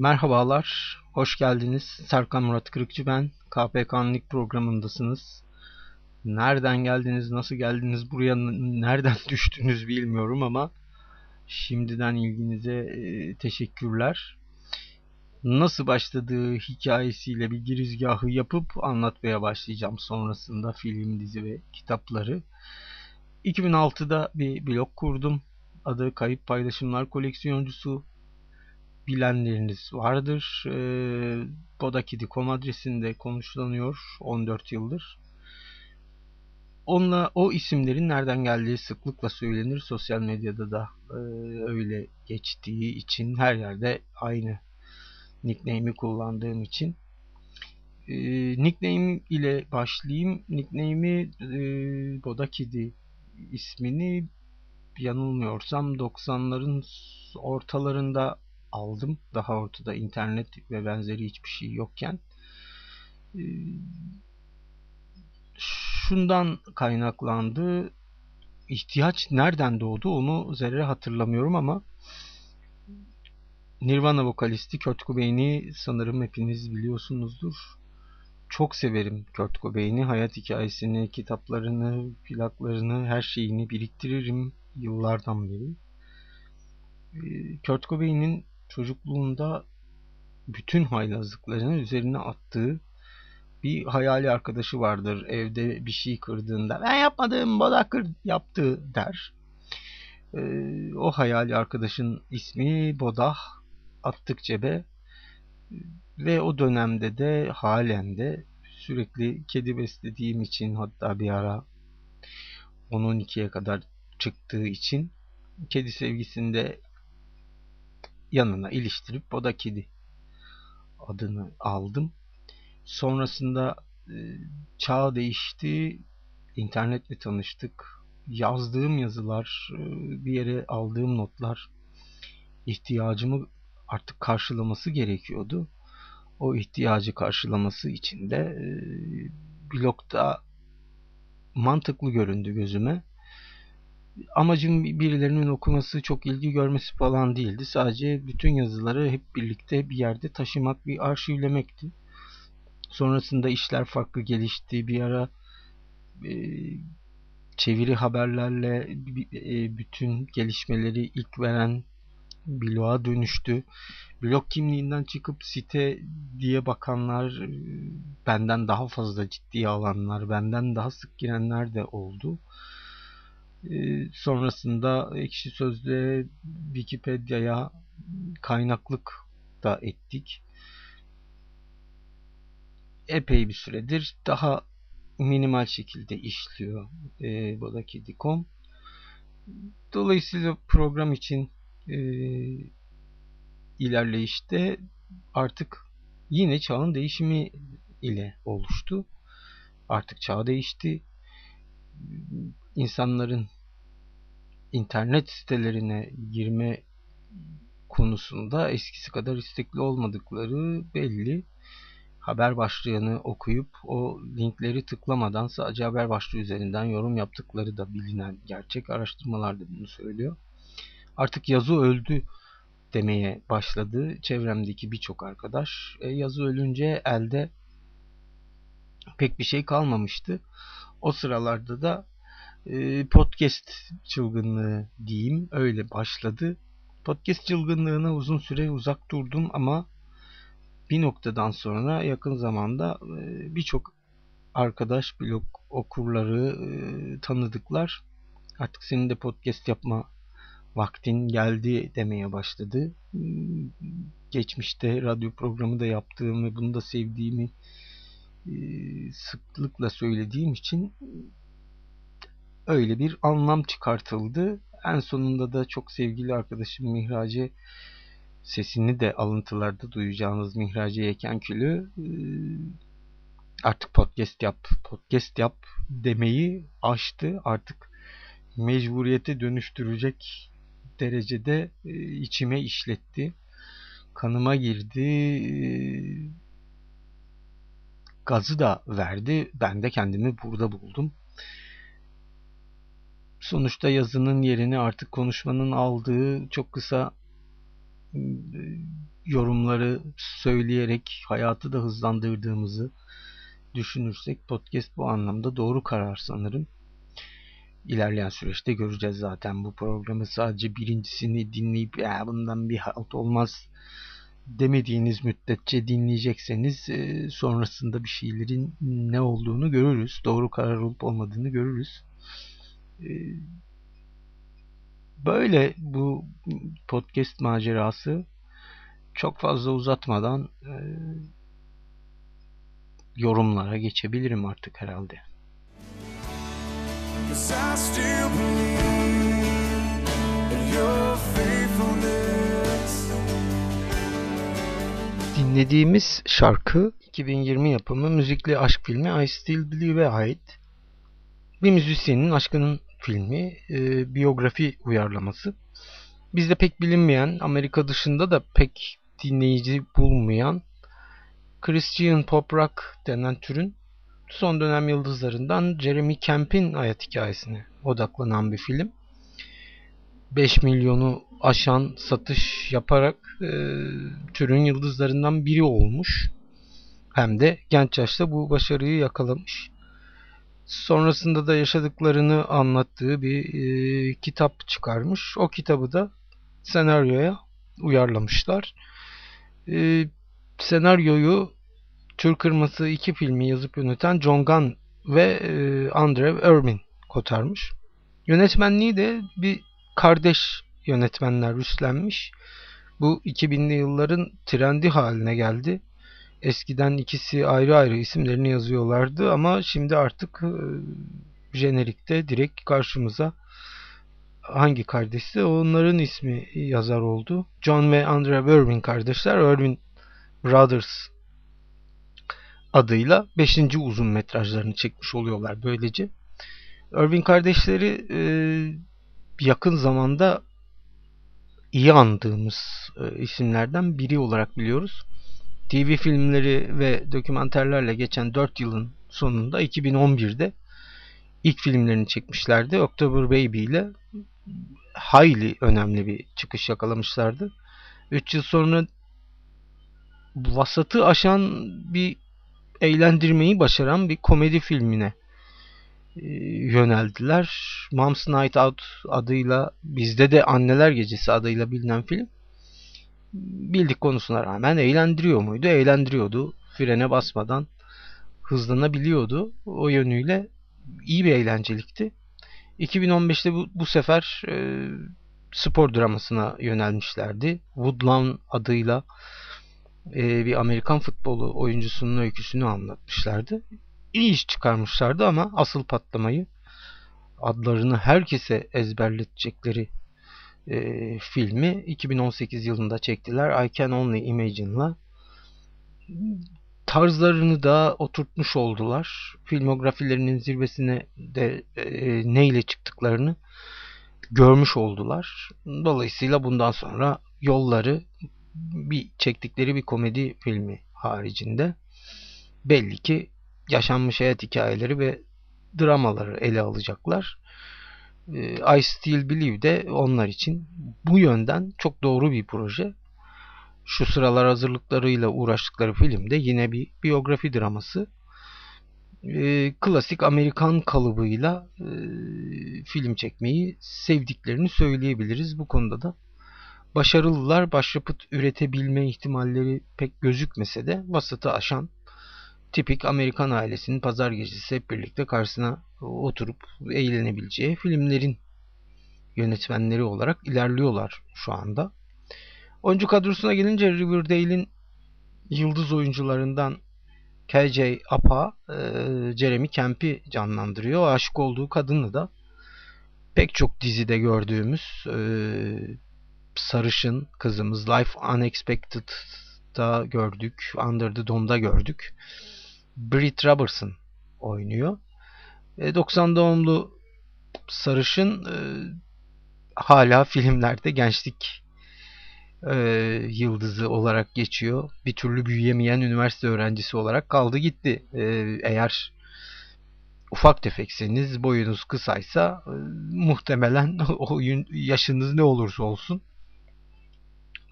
Merhabalar, hoş geldiniz. Serkan Murat Kırıkçı ben. KPK'nın ilk programındasınız. Nereden geldiniz, nasıl geldiniz, buraya nereden düştünüz bilmiyorum ama şimdiden ilginize e, teşekkürler. Nasıl başladığı hikayesiyle bir girizgahı yapıp anlatmaya başlayacağım sonrasında film, dizi ve kitapları. 2006'da bir blog kurdum. Adı Kayıp Paylaşımlar Koleksiyoncusu bilenleriniz vardır. E, Bodakidi.com adresinde konuşlanıyor 14 yıldır. Onunla o isimlerin nereden geldiği sıklıkla söylenir. Sosyal medyada da e, öyle geçtiği için her yerde aynı nickname'i kullandığım için. E, nickname ile başlayayım. Nickname'i e, Bodakidi ismini yanılmıyorsam 90'ların ortalarında aldım. Daha ortada internet ve benzeri hiçbir şey yokken. Ee, şundan kaynaklandı. İhtiyaç nereden doğdu onu zerre hatırlamıyorum ama Nirvana vokalisti Kurt Cobain'i sanırım hepiniz biliyorsunuzdur. Çok severim Kurt Cobain'i. Hayat hikayesini, kitaplarını, plaklarını, her şeyini biriktiririm yıllardan beri. Ee, Kurt Cobain'in çocukluğunda bütün haylazlıklarını üzerine attığı bir hayali arkadaşı vardır. Evde bir şey kırdığında ben yapmadım bana kır yaptı der. Ee, o hayali arkadaşın ismi Bodah attık cebe ve o dönemde de halen de sürekli kedi beslediğim için hatta bir ara 10-12'ye kadar çıktığı için kedi sevgisinde yanına iliştirip o da kedi adını aldım. Sonrasında e, çağ değişti, internetle tanıştık. Yazdığım yazılar, e, bir yere aldığım notlar ihtiyacımı artık karşılaması gerekiyordu. O ihtiyacı karşılaması için de e, blogda mantıklı göründü gözüme amacım birilerinin okuması, çok ilgi görmesi falan değildi. Sadece bütün yazıları hep birlikte bir yerde taşımak, bir arşivlemekti. Sonrasında işler farklı gelişti. Bir ara e, çeviri haberlerle e, bütün gelişmeleri ilk veren bloğa dönüştü. Blog kimliğinden çıkıp site diye bakanlar, e, benden daha fazla ciddiye alanlar, benden daha sık girenler de oldu. Ee, sonrasında Ekşi Sözlüğe, Wikipedia'ya kaynaklık da ettik. Epey bir süredir daha minimal şekilde işliyor e, Bodakidi.com. Dolayısıyla program için e, ilerleyişte artık yine çağın değişimi ile oluştu. Artık çağ değişti insanların internet sitelerine girme konusunda eskisi kadar istekli olmadıkları belli. Haber başlığını okuyup o linkleri tıklamadan sadece haber başlığı üzerinden yorum yaptıkları da bilinen gerçek. Araştırmalar da bunu söylüyor. Artık yazı öldü demeye başladı çevremdeki birçok arkadaş. E, yazı ölünce elde pek bir şey kalmamıştı. O sıralarda da e, podcast çılgınlığı diyeyim öyle başladı. Podcast çılgınlığına uzun süre uzak durdum ama bir noktadan sonra yakın zamanda e, birçok arkadaş, blog okurları, e, tanıdıklar artık senin de podcast yapma vaktin geldi demeye başladı. Geçmişte radyo programı da yaptığım ve bunu da sevdiğimi sıklıkla söylediğim için öyle bir anlam çıkartıldı. En sonunda da çok sevgili arkadaşım Mihrace sesini de alıntılarda duyacağınız Mihrace Yekenkül'ü e, artık podcast yap, podcast yap demeyi aştı. Artık mecburiyete dönüştürecek derecede e, içime işletti. Kanıma girdi. E, gazı da verdi. Ben de kendimi burada buldum. Sonuçta yazının yerini artık konuşmanın aldığı çok kısa yorumları söyleyerek hayatı da hızlandırdığımızı düşünürsek podcast bu anlamda doğru karar sanırım. İlerleyen süreçte göreceğiz zaten bu programı sadece birincisini dinleyip ya bundan bir halt olmaz demediğiniz müddetçe dinleyecekseniz e, sonrasında bir şeylerin ne olduğunu görürüz. Doğru karar olup olmadığını görürüz. E, böyle bu podcast macerası çok fazla uzatmadan e, yorumlara geçebilirim artık herhalde. Dinlediğimiz şarkı 2020 yapımı müzikli aşk filmi I Still Believe'e ait. Bir müzisyenin aşkının filmi, e, biyografi uyarlaması. Bizde pek bilinmeyen, Amerika dışında da pek dinleyici bulmayan Christian Pop Rock denen türün son dönem yıldızlarından Jeremy Camp'in hayat hikayesine odaklanan bir film. 5 milyonu aşan satış yaparak e, türün yıldızlarından biri olmuş. Hem de genç yaşta bu başarıyı yakalamış. Sonrasında da yaşadıklarını anlattığı bir e, kitap çıkarmış. O kitabı da senaryoya uyarlamışlar. E, senaryoyu Tür Kırması iki filmi yazıp yöneten John Gunn ve e, Andrew Irwin kotarmış. Yönetmenliği de bir kardeş yönetmenler üstlenmiş. Bu 2000'li yılların trendi haline geldi. Eskiden ikisi ayrı ayrı isimlerini yazıyorlardı ama şimdi artık e, jenerikte direkt karşımıza hangi kardeşse onların ismi yazar oldu. John ve Andrea Irwin kardeşler. Irwin Brothers adıyla 5. uzun metrajlarını çekmiş oluyorlar böylece. Irwin kardeşleri e, yakın zamanda iyi andığımız e, isimlerden biri olarak biliyoruz. TV filmleri ve dokümenterlerle geçen 4 yılın sonunda 2011'de ilk filmlerini çekmişlerdi. October Baby ile hayli önemli bir çıkış yakalamışlardı. 3 yıl sonra vasatı aşan bir eğlendirmeyi başaran bir komedi filmine yöneldiler. Mom's Night Out adıyla bizde de Anneler Gecesi adıyla bilinen film bildik konusuna rağmen eğlendiriyor muydu? Eğlendiriyordu. Frene basmadan hızlanabiliyordu. O yönüyle iyi bir eğlencelikti. 2015'te bu, bu sefer e, spor dramasına yönelmişlerdi. Woodlawn adıyla e, bir Amerikan futbolu oyuncusunun öyküsünü anlatmışlardı. İyi iş çıkarmışlardı ama asıl patlamayı adlarını herkese ezberletecekleri e, filmi 2018 yılında çektiler. I Can Only Imagine'la tarzlarını da oturtmuş oldular. Filmografilerinin zirvesine de e, neyle çıktıklarını görmüş oldular. Dolayısıyla bundan sonra yolları bir çektikleri bir komedi filmi haricinde belli ki yaşanmış hayat hikayeleri ve dramaları ele alacaklar. Ee, I Still Believe de onlar için bu yönden çok doğru bir proje. Şu sıralar hazırlıklarıyla uğraştıkları filmde yine bir biyografi draması. E, klasik Amerikan kalıbıyla e, film çekmeyi sevdiklerini söyleyebiliriz. Bu konuda da başarılılar başyapıt üretebilme ihtimalleri pek gözükmese de vasatı aşan tipik Amerikan ailesinin pazar gecesi hep birlikte karşısına oturup eğlenebileceği filmlerin yönetmenleri olarak ilerliyorlar şu anda. Oyuncu kadrosuna gelince Riverdale'in yıldız oyuncularından KJ Apa, e, Jeremy Camp'i canlandırıyor. Aşık olduğu kadını da pek çok dizide gördüğümüz e, sarışın kızımız Life Unexpected'da gördük. Under the Dome'da gördük. Britt Robertson oynuyor. 90 e, doğumlu sarışın e, hala filmlerde gençlik e, yıldızı olarak geçiyor. Bir türlü büyüyemeyen üniversite öğrencisi olarak kaldı gitti. E, eğer ufak tefekseniz, boyunuz kısaysa e, muhtemelen oyun yaşınız ne olursa olsun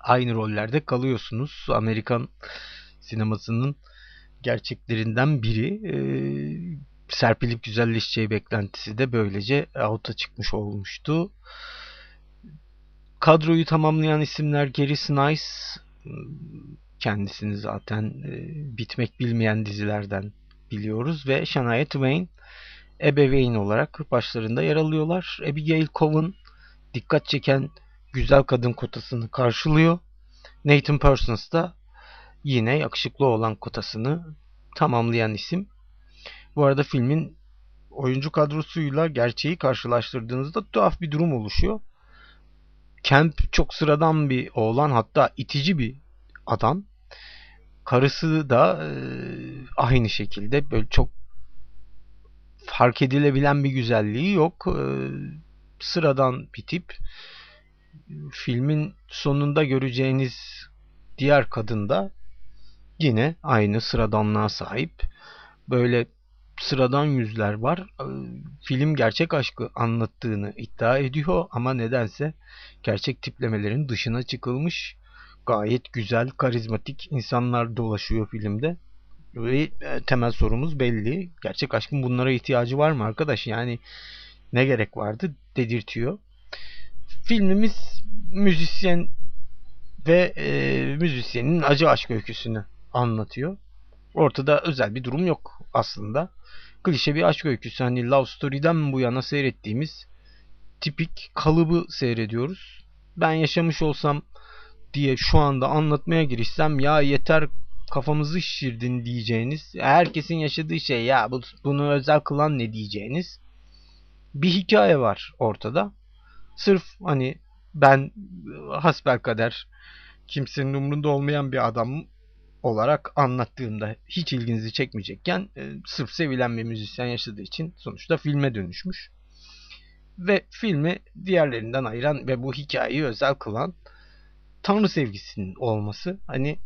aynı rollerde kalıyorsunuz. Amerikan sinemasının gerçeklerinden biri. E, serpilip güzelleşeceği beklentisi de böylece out'a çıkmış olmuştu. Kadroyu tamamlayan isimler Gary Sinise, kendisini zaten e, bitmek bilmeyen dizilerden biliyoruz ve Shania Twain ebeveyn olarak başlarında yer alıyorlar. Abigail Coven dikkat çeken güzel kadın kotasını karşılıyor. Nathan Parsons da yine yakışıklı olan kotasını tamamlayan isim. Bu arada filmin oyuncu kadrosuyla gerçeği karşılaştırdığınızda tuhaf bir durum oluşuyor. Kemp çok sıradan bir oğlan hatta itici bir adam. Karısı da e, aynı şekilde böyle çok fark edilebilen bir güzelliği yok. E, sıradan bir tip. Filmin sonunda göreceğiniz diğer kadın da yine aynı sıradanlığa sahip. Böyle sıradan yüzler var. Ee, film gerçek aşkı anlattığını iddia ediyor ama nedense gerçek tiplemelerin dışına çıkılmış gayet güzel, karizmatik insanlar dolaşıyor filmde. Ve e, temel sorumuz belli. Gerçek aşkın bunlara ihtiyacı var mı arkadaş? Yani ne gerek vardı dedirtiyor. Filmimiz müzisyen ve e, müzisyenin acı aşk öyküsünü anlatıyor. Ortada özel bir durum yok aslında. Klişe bir aşk öyküsü. Hani Love Story'den bu yana seyrettiğimiz tipik kalıbı seyrediyoruz. Ben yaşamış olsam diye şu anda anlatmaya girişsem ya yeter kafamızı şişirdin diyeceğiniz, herkesin yaşadığı şey ya bu, bunu özel kılan ne diyeceğiniz bir hikaye var ortada. Sırf hani ben hasbel kader kimsenin umrunda olmayan bir adam olarak anlattığımda hiç ilginizi çekmeyecekken e, sırf sevilen bir müzisyen yaşadığı için sonuçta filme dönüşmüş. Ve filmi diğerlerinden ayıran ve bu hikayeyi özel kılan tanrı sevgisinin olması. Hani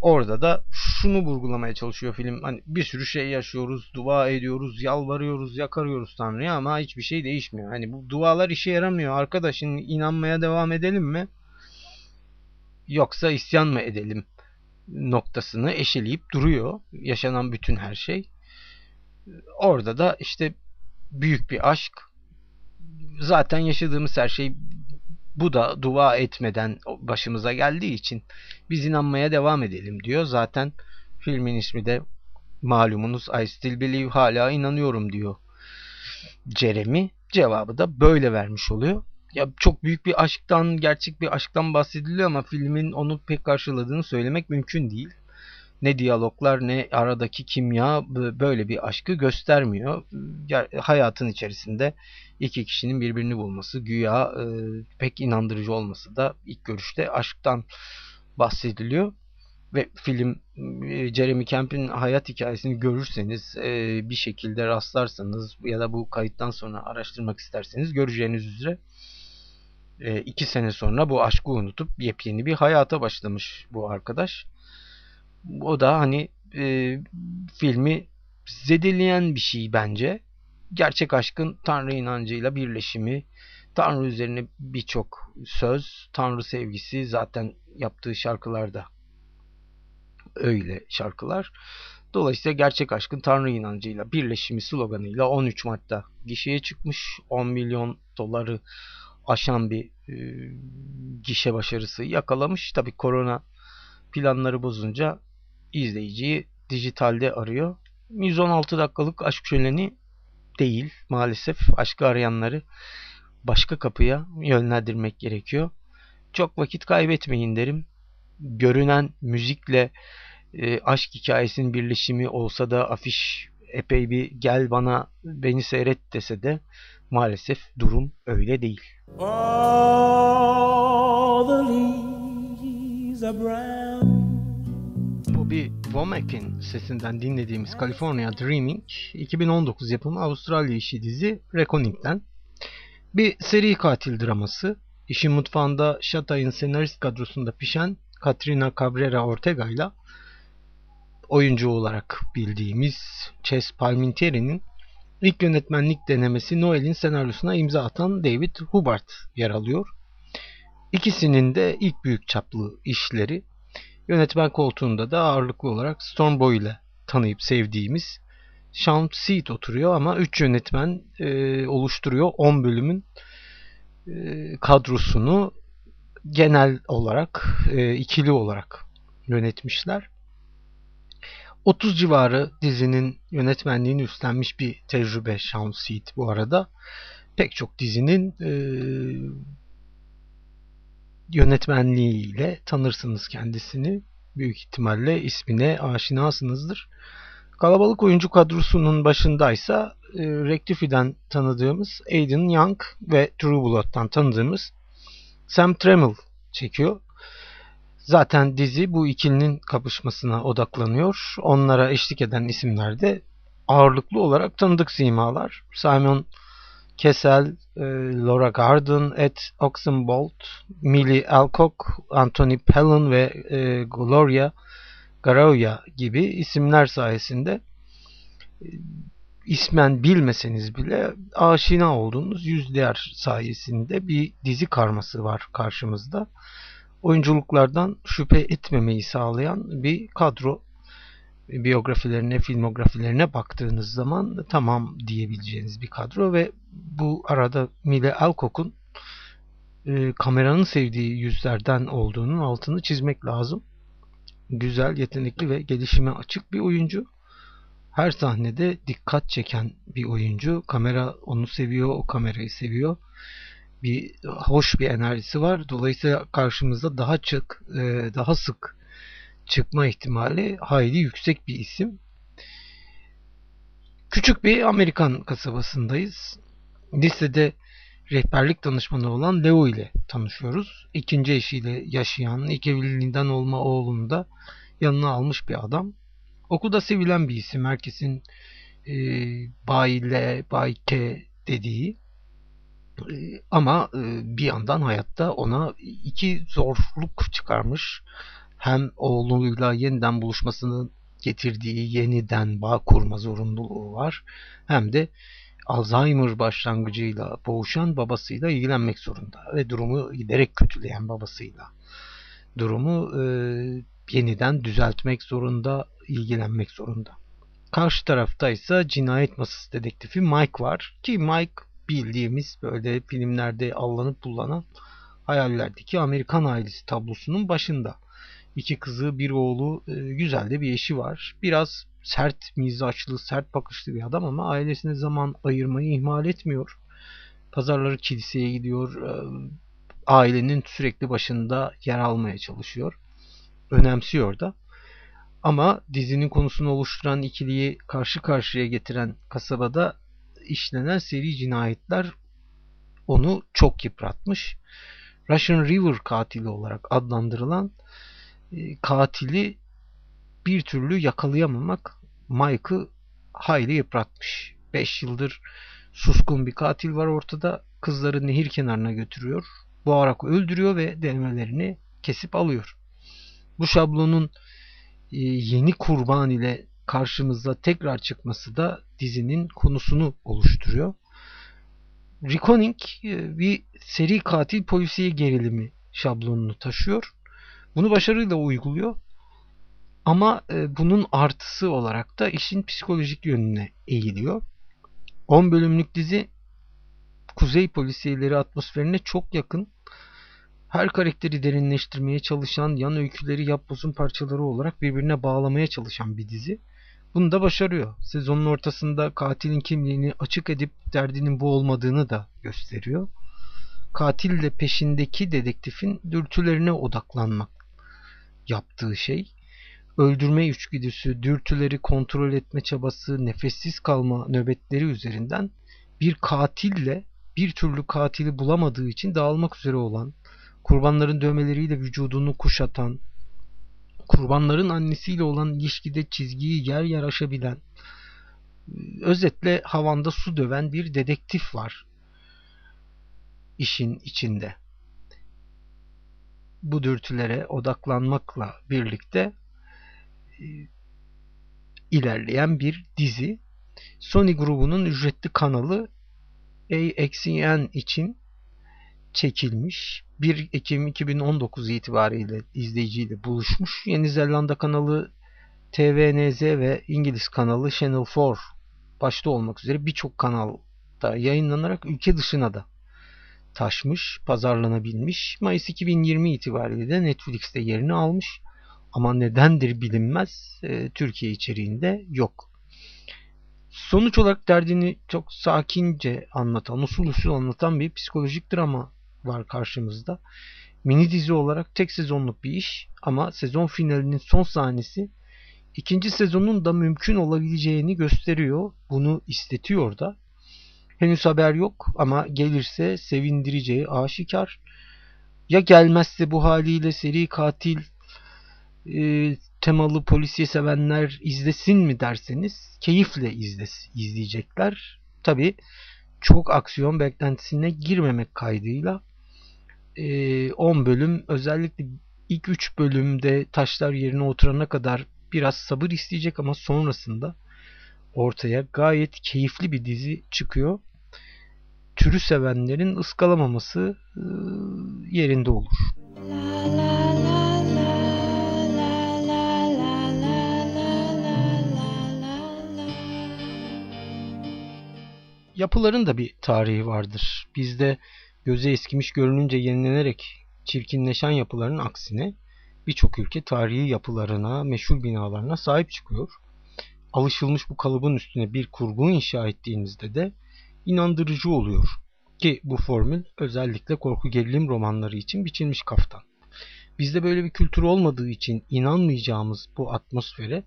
orada da şunu vurgulamaya çalışıyor film. Hani bir sürü şey yaşıyoruz, dua ediyoruz, yalvarıyoruz, yakarıyoruz Tanrı'ya ama hiçbir şey değişmiyor. Hani bu dualar işe yaramıyor. Arkadaşın inanmaya devam edelim mi? Yoksa isyan mı edelim? Noktasını eşeleyip duruyor. Yaşanan bütün her şey. Orada da işte büyük bir aşk. Zaten yaşadığımız her şey bu da dua etmeden başımıza geldiği için biz inanmaya devam edelim diyor. Zaten filmin ismi de malumunuz I still believe hala inanıyorum diyor. Jeremy cevabı da böyle vermiş oluyor. Ya çok büyük bir aşktan, gerçek bir aşktan bahsediliyor ama filmin onu pek karşıladığını söylemek mümkün değil. Ne diyaloglar ne aradaki kimya böyle bir aşkı göstermiyor. Hayatın içerisinde iki kişinin birbirini bulması, güya e, pek inandırıcı olması da ilk görüşte aşktan bahsediliyor. Ve film e, Jeremy Camp'in hayat hikayesini görürseniz e, bir şekilde rastlarsanız ya da bu kayıttan sonra araştırmak isterseniz göreceğiniz üzere e, iki sene sonra bu aşkı unutup yepyeni bir hayata başlamış bu arkadaş. O da hani e, filmi zedeleyen bir şey bence. Gerçek aşkın Tanrı inancıyla birleşimi, Tanrı üzerine birçok söz, Tanrı sevgisi zaten yaptığı şarkılarda öyle şarkılar. Dolayısıyla gerçek aşkın Tanrı inancıyla birleşimi sloganıyla 13 Mart'ta gişeye çıkmış. 10 milyon doları aşan bir e, gişe başarısı yakalamış. Tabi korona planları bozunca izleyiciyi dijitalde arıyor. 116 dakikalık aşk şöleni değil maalesef. Aşkı arayanları başka kapıya yönlendirmek gerekiyor. Çok vakit kaybetmeyin derim. Görünen müzikle e, aşk hikayesinin birleşimi olsa da afiş epey bir gel bana beni seyret dese de maalesef durum öyle değil. Bobby Womack'in sesinden dinlediğimiz California Dreaming 2019 yapımı Avustralya işi dizi Reckoning'den bir seri katil draması. İşin mutfağında Shatay'ın senarist kadrosunda pişen Katrina Cabrera Ortega ile oyuncu olarak bildiğimiz Ches Palminteri'nin ilk yönetmenlik denemesi Noel'in senaryosuna imza atan David Hubbard yer alıyor. İkisinin de ilk büyük çaplı işleri yönetmen koltuğunda da ağırlıklı olarak Stormboy ile tanıyıp sevdiğimiz Sean Seed oturuyor ama 3 yönetmen e, oluşturuyor 10 bölümün e, kadrosunu genel olarak e, ikili olarak yönetmişler. 30 civarı dizinin yönetmenliğini üstlenmiş bir tecrübe Sean Seed bu arada. Pek çok dizinin e, yönetmenliğiyle tanırsınız kendisini. Büyük ihtimalle ismine aşinasınızdır. Kalabalık oyuncu kadrosunun başındaysa e, Rectify'den tanıdığımız Aiden Young ve True Blood'dan tanıdığımız Sam Tramiel çekiyor. Zaten dizi bu ikilinin kapışmasına odaklanıyor. Onlara eşlik eden isimler de ağırlıklı olarak tanıdık simalar. Simon Kessel, e, Laura Garden, Ed Oxenbould, Millie Alcock, Anthony Pellon ve e, Gloria Garoya gibi isimler sayesinde e, ismen bilmeseniz bile aşina olduğunuz yüzler sayesinde bir dizi karması var karşımızda. Oyunculuklardan şüphe etmemeyi sağlayan bir kadro. Biyografilerine, filmografilerine baktığınız zaman tamam diyebileceğiniz bir kadro ve bu arada Mile Alcock'un e, kameranın sevdiği yüzlerden olduğunun altını çizmek lazım. Güzel, yetenekli ve gelişime açık bir oyuncu her sahnede dikkat çeken bir oyuncu. Kamera onu seviyor, o kamerayı seviyor. Bir hoş bir enerjisi var. Dolayısıyla karşımızda daha çık, e, daha sık çıkma ihtimali hayli yüksek bir isim. Küçük bir Amerikan kasabasındayız. Lisede rehberlik danışmanı olan Leo ile tanışıyoruz. İkinci eşiyle yaşayan, ilk evliliğinden olma oğlunu da yanına almış bir adam. Okulda sevilen bir isim. Herkesin e, Bay L, Bay K dediği. E, ama e, bir yandan hayatta ona iki zorluk çıkarmış. Hem oğluyla yeniden buluşmasını getirdiği yeniden bağ kurma zorunluluğu var. Hem de Alzheimer başlangıcıyla boğuşan babasıyla ilgilenmek zorunda ve durumu giderek kötüleyen babasıyla durumu e, yeniden düzeltmek zorunda, ilgilenmek zorunda. Karşı tarafta ise cinayet masası dedektifi Mike var ki Mike bildiğimiz böyle filmlerde allanıp bullanan hayallerdeki Amerikan ailesi tablosunun başında. İki kızı, bir oğlu, e, güzel de bir eşi var. Biraz sert mizaçlı, sert bakışlı bir adam ama ailesine zaman ayırmayı ihmal etmiyor. Pazarları kiliseye gidiyor. E, ailenin sürekli başında yer almaya çalışıyor önemsiyor da. Ama dizinin konusunu oluşturan ikiliyi karşı karşıya getiren kasabada işlenen seri cinayetler onu çok yıpratmış. Russian River katili olarak adlandırılan e, katili bir türlü yakalayamamak Mike'ı hayli yıpratmış. 5 yıldır suskun bir katil var ortada. Kızları nehir kenarına götürüyor. Boğarak öldürüyor ve denemelerini kesip alıyor. Bu şablonun e, yeni kurban ile karşımıza tekrar çıkması da dizinin konusunu oluşturuyor. Reconning e, bir seri katil polisiye gerilimi şablonunu taşıyor. Bunu başarıyla uyguluyor. Ama e, bunun artısı olarak da işin psikolojik yönüne eğiliyor. 10 bölümlük dizi kuzey polisiyeleri atmosferine çok yakın her karakteri derinleştirmeye çalışan, yan öyküleri yapbozun parçaları olarak birbirine bağlamaya çalışan bir dizi. Bunu da başarıyor. Sezonun ortasında katilin kimliğini açık edip derdinin bu olmadığını da gösteriyor. Katille peşindeki dedektifin dürtülerine odaklanmak yaptığı şey. Öldürme içgüdüsü, dürtüleri kontrol etme çabası, nefessiz kalma nöbetleri üzerinden bir katille bir türlü katili bulamadığı için dağılmak üzere olan kurbanların dövmeleriyle vücudunu kuşatan, kurbanların annesiyle olan ilişkide çizgiyi yer yer aşabilen, özetle havanda su döven bir dedektif var işin içinde. Bu dürtülere odaklanmakla birlikte e, ilerleyen bir dizi. Sony grubunun ücretli kanalı AXN için çekilmiş 1 Ekim 2019 itibariyle izleyiciyle buluşmuş. Yeni Zelanda kanalı TVNZ ve İngiliz kanalı Channel 4 başta olmak üzere birçok kanalda yayınlanarak ülke dışına da taşmış, pazarlanabilmiş. Mayıs 2020 itibariyle de Netflix'te yerini almış. Ama nedendir bilinmez. E, Türkiye içeriğinde yok. Sonuç olarak derdini çok sakince anlatan, usul usul anlatan bir psikolojik drama var karşımızda. Mini dizi olarak tek sezonluk bir iş ama sezon finalinin son sahnesi ikinci sezonun da mümkün olabileceğini gösteriyor. Bunu istetiyor da. Henüz haber yok ama gelirse sevindireceği aşikar. Ya gelmezse bu haliyle seri katil e, temalı polisiye sevenler izlesin mi derseniz keyifle izles, izleyecekler. Tabi çok aksiyon beklentisine girmemek kaydıyla e, 10 bölüm özellikle ilk 3 bölümde taşlar yerine oturana kadar biraz sabır isteyecek ama sonrasında ortaya gayet keyifli bir dizi çıkıyor. Türü sevenlerin ıskalamaması yerinde olur. La la la. Yapıların da bir tarihi vardır. Bizde göze eskimiş görününce yenilenerek çirkinleşen yapıların aksine birçok ülke tarihi yapılarına, meşhur binalarına sahip çıkıyor. Alışılmış bu kalıbın üstüne bir kurgu inşa ettiğinizde de inandırıcı oluyor. Ki bu formül özellikle korku gerilim romanları için biçilmiş kaftan. Bizde böyle bir kültür olmadığı için inanmayacağımız bu atmosfere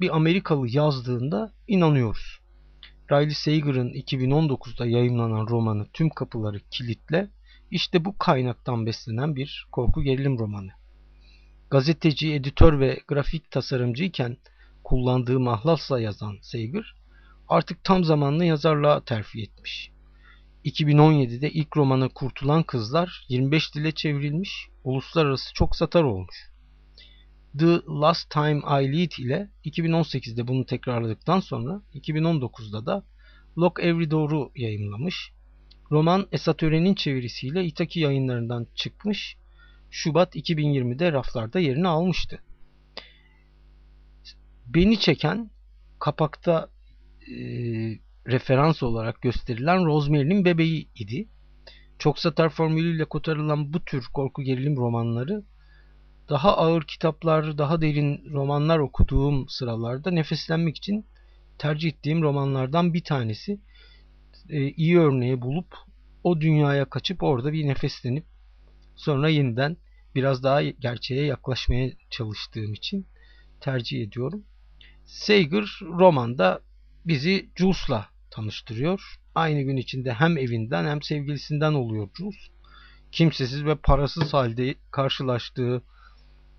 bir Amerikalı yazdığında inanıyoruz. Riley Sager'ın 2019'da yayımlanan romanı Tüm Kapıları Kilitle işte bu kaynaktan beslenen bir korku gerilim romanı. Gazeteci, editör ve grafik tasarımcıyken kullandığı mahlasla yazan Sager artık tam zamanlı yazarlığa terfi etmiş. 2017'de ilk romanı Kurtulan Kızlar 25 dile çevrilmiş, uluslararası çok satar olmuş. The Last Time I Lead ile 2018'de bunu tekrarladıktan sonra 2019'da da Lock Every Door'u yayımlamış. Roman Esat Ören'in çevirisiyle Itaki yayınlarından çıkmış. Şubat 2020'de raflarda yerini almıştı. Beni çeken kapakta e, referans olarak gösterilen Rosemary'nin bebeği idi. Çok satar formülüyle kotarılan bu tür korku gerilim romanları daha ağır kitaplar, daha derin romanlar okuduğum sıralarda nefeslenmek için tercih ettiğim romanlardan bir tanesi. Ee, iyi örneği bulup o dünyaya kaçıp orada bir nefeslenip sonra yeniden biraz daha gerçeğe yaklaşmaya çalıştığım için tercih ediyorum. Sager romanda bizi Jules'la tanıştırıyor. Aynı gün içinde hem evinden hem sevgilisinden oluyor Jules. Kimsesiz ve parasız halde karşılaştığı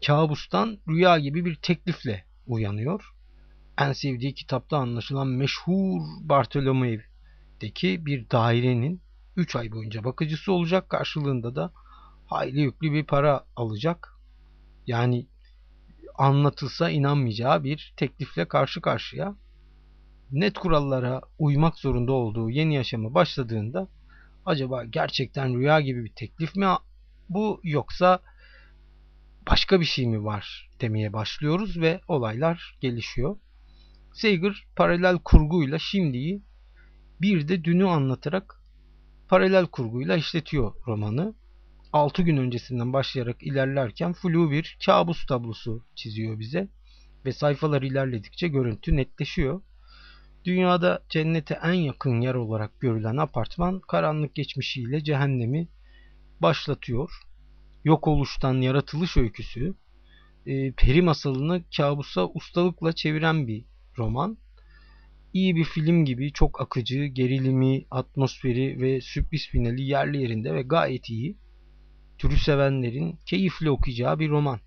kabustan rüya gibi bir teklifle uyanıyor. En sevdiği kitapta anlaşılan meşhur Bartolomeo'daki bir dairenin 3 ay boyunca bakıcısı olacak. Karşılığında da hayli yüklü bir para alacak. Yani anlatılsa inanmayacağı bir teklifle karşı karşıya. Net kurallara uymak zorunda olduğu yeni yaşamı başladığında acaba gerçekten rüya gibi bir teklif mi bu yoksa başka bir şey mi var demeye başlıyoruz ve olaylar gelişiyor. Sager paralel kurguyla şimdiyi bir de dünü anlatarak paralel kurguyla işletiyor romanı. 6 gün öncesinden başlayarak ilerlerken flu bir kabus tablosu çiziyor bize ve sayfalar ilerledikçe görüntü netleşiyor. Dünyada cennete en yakın yer olarak görülen apartman karanlık geçmişiyle cehennemi başlatıyor yok oluştan yaratılış öyküsü e, peri masalını kabusa ustalıkla çeviren bir roman. İyi bir film gibi çok akıcı, gerilimi, atmosferi ve sürpriz finali yerli yerinde ve gayet iyi. Türü sevenlerin keyifli okuyacağı bir roman.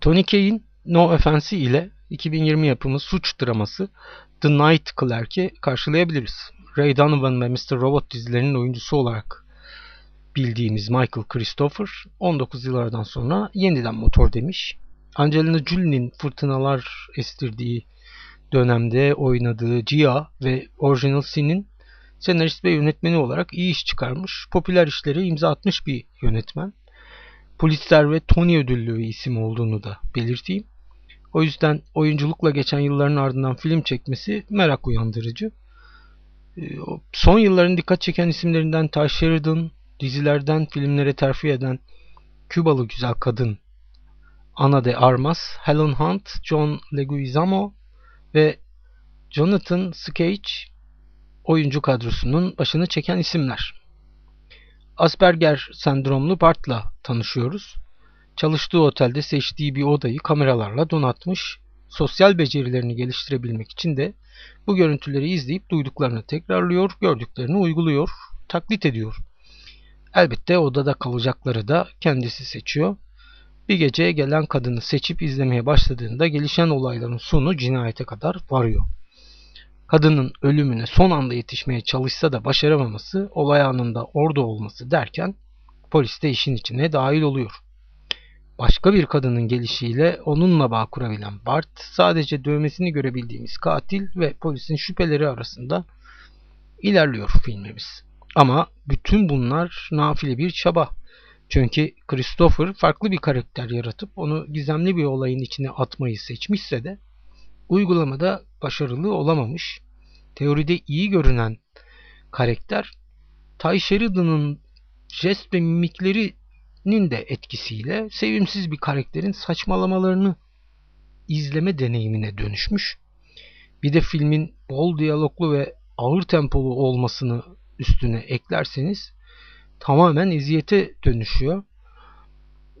Tony Kaye'in No Offense ile 2020 yapımı suç draması The Night Clerk'i karşılayabiliriz. Ray Donovan ve Mr. Robot dizilerinin oyuncusu olarak bildiğimiz Michael Christopher 19 yıllardan sonra yeniden motor demiş. Angelina Jolie'nin fırtınalar estirdiği dönemde oynadığı Gia ve Original Sin'in senarist ve yönetmeni olarak iyi iş çıkarmış, popüler işlere imza atmış bir yönetmen. Pulitzer ve Tony ödüllü isim olduğunu da belirteyim. O yüzden oyunculukla geçen yılların ardından film çekmesi merak uyandırıcı. Ee, son yılların dikkat çeken isimlerinden Ty Sheridan, dizilerden filmlere terfi eden Kübalı güzel kadın Ana de Armas, Helen Hunt, John Leguizamo ve Jonathan Skage oyuncu kadrosunun başını çeken isimler. Asperger sendromlu Bart'la tanışıyoruz. Çalıştığı otelde seçtiği bir odayı kameralarla donatmış. Sosyal becerilerini geliştirebilmek için de bu görüntüleri izleyip duyduklarını tekrarlıyor, gördüklerini uyguluyor, taklit ediyor. Elbette odada kalacakları da kendisi seçiyor. Bir geceye gelen kadını seçip izlemeye başladığında gelişen olayların sonu cinayete kadar varıyor. Kadının ölümüne son anda yetişmeye çalışsa da başaramaması, olay anında orada olması derken polis de işin içine dahil oluyor. Başka bir kadının gelişiyle onunla bağ kurabilen Bart sadece dövmesini görebildiğimiz katil ve polisin şüpheleri arasında ilerliyor filmimiz. Ama bütün bunlar nafile bir çaba. Çünkü Christopher farklı bir karakter yaratıp onu gizemli bir olayın içine atmayı seçmişse de uygulamada başarılı olamamış. Teoride iyi görünen karakter Ty Sheridan'ın jest ve mimiklerinin de etkisiyle sevimsiz bir karakterin saçmalamalarını izleme deneyimine dönüşmüş. Bir de filmin bol diyaloglu ve ağır tempolu olmasını üstüne eklerseniz tamamen eziyete dönüşüyor.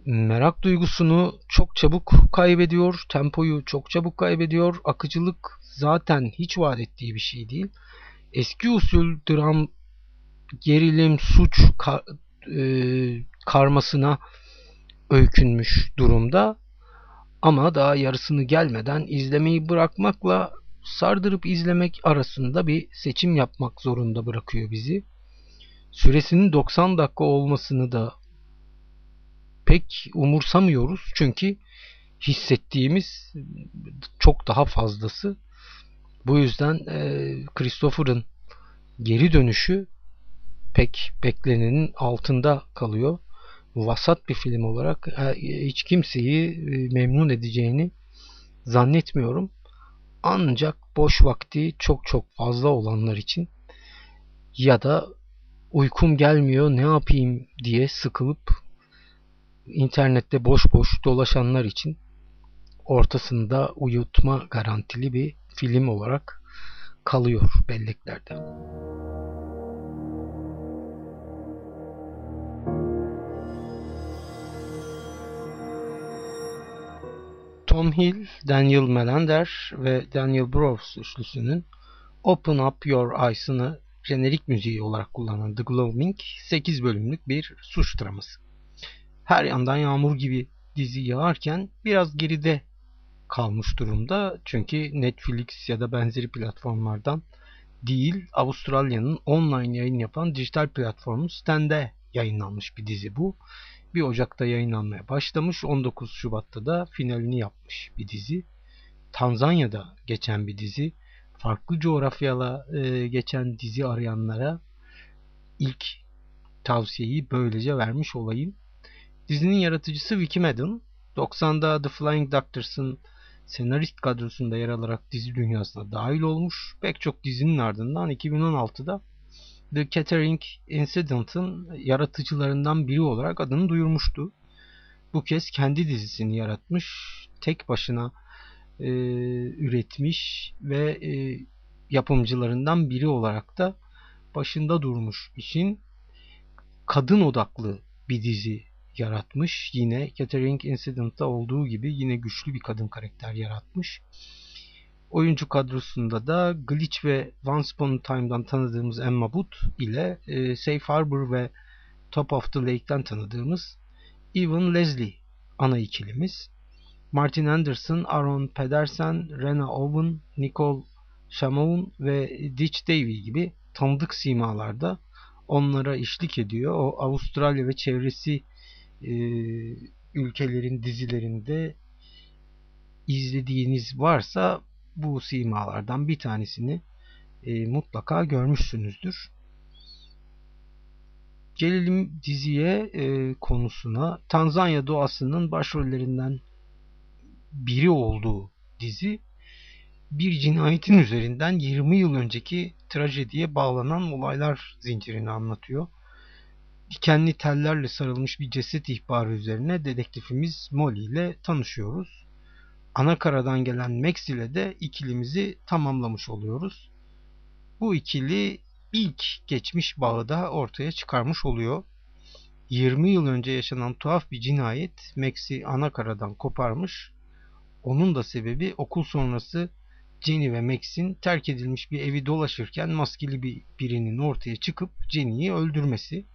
Merak duygusunu çok çabuk kaybediyor, tempoyu çok çabuk kaybediyor. Akıcılık zaten hiç vaat ettiği bir şey değil. Eski usul dram, gerilim, suç e, karmasına öykünmüş durumda. Ama daha yarısını gelmeden izlemeyi bırakmakla sardırıp izlemek arasında bir seçim yapmak zorunda bırakıyor bizi. Süresinin 90 dakika olmasını da pek umursamıyoruz. Çünkü hissettiğimiz çok daha fazlası. Bu yüzden e, Christopher'ın geri dönüşü pek beklenenin altında kalıyor. Vasat bir film olarak e, hiç kimseyi e, memnun edeceğini zannetmiyorum. Ancak boş vakti çok çok fazla olanlar için ya da uykum gelmiyor ne yapayım diye sıkılıp internette boş boş dolaşanlar için ortasında uyutma garantili bir film olarak kalıyor belleklerde. Tom Hill, Daniel Melander ve Daniel Brooks üçlüsünün Open Up Your Eyes'ını jenerik müziği olarak kullanan The Glowing 8 bölümlük bir suç draması. Her yandan yağmur gibi dizi yağarken biraz geride kalmış durumda. Çünkü Netflix ya da benzeri platformlardan değil Avustralya'nın online yayın yapan dijital platformu Sten'de yayınlanmış bir dizi bu. 1 Ocak'ta yayınlanmaya başlamış. 19 Şubat'ta da finalini yapmış bir dizi. Tanzanya'da geçen bir dizi. Farklı coğrafyala e, geçen dizi arayanlara ilk tavsiyeyi böylece vermiş olayım. Dizinin yaratıcısı Vicky Madden. 90'da The Flying Doctors'ın senarist kadrosunda yer alarak dizi dünyasına dahil olmuş. Pek çok dizinin ardından 2016'da The Catering Incident'ın yaratıcılarından biri olarak adını duyurmuştu. Bu kez kendi dizisini yaratmış, tek başına e, üretmiş ve e, yapımcılarından biri olarak da başında durmuş işin kadın odaklı bir dizi yaratmış. Yine Catering Incident'ta olduğu gibi yine güçlü bir kadın karakter yaratmış. Oyuncu kadrosunda da Glitch ve Once Upon a Time'dan tanıdığımız Emma Booth ile e, Safe Harbor ve Top of the Lake'ten tanıdığımız Evan Leslie ana ikilimiz. Martin Anderson, Aaron Pedersen, Rena Owen, Nicole Shamoun ve Ditch Davy gibi tanıdık simalarda onlara eşlik ediyor. O Avustralya ve çevresi e, ülkelerin dizilerinde izlediğiniz varsa bu simalardan bir tanesini e, mutlaka görmüşsünüzdür. Gelelim diziye e, konusuna. Tanzanya doğasının başrollerinden biri olduğu dizi bir cinayetin üzerinden 20 yıl önceki trajediye bağlanan olaylar zincirini anlatıyor. Dikenli tellerle sarılmış bir ceset ihbarı üzerine dedektifimiz Molly ile tanışıyoruz. Anakaradan gelen Max ile de ikilimizi tamamlamış oluyoruz. Bu ikili ilk geçmiş bağı da ortaya çıkarmış oluyor. 20 yıl önce yaşanan tuhaf bir cinayet Max'i Anakara'dan koparmış. Onun da sebebi okul sonrası Jenny ve Max'in terk edilmiş bir evi dolaşırken maskeli bir birinin ortaya çıkıp Jenny'yi öldürmesi.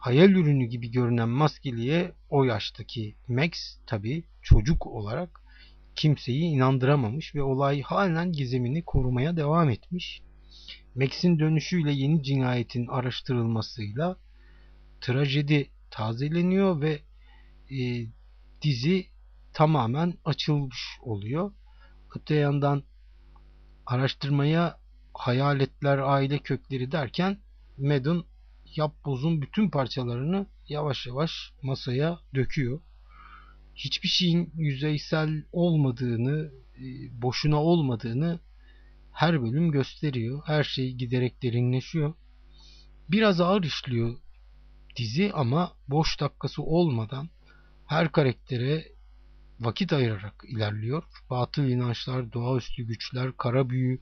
Hayal ürünü gibi görünen maskeliye o yaştaki Max tabi çocuk olarak kimseyi inandıramamış ve olay halen gizemini korumaya devam etmiş. Max'in dönüşüyle yeni cinayetin araştırılmasıyla trajedi tazeleniyor ve e, dizi tamamen açılmış oluyor. Öte yandan araştırmaya hayaletler, aile kökleri derken Madden yapbozun bütün parçalarını yavaş yavaş masaya döküyor. Hiçbir şeyin yüzeysel olmadığını, e, boşuna olmadığını her bölüm gösteriyor. Her şey giderek derinleşiyor. Biraz ağır işliyor dizi ama boş dakikası olmadan her karaktere vakit ayırarak ilerliyor. Batıl inançlar, doğaüstü güçler, kara büyü,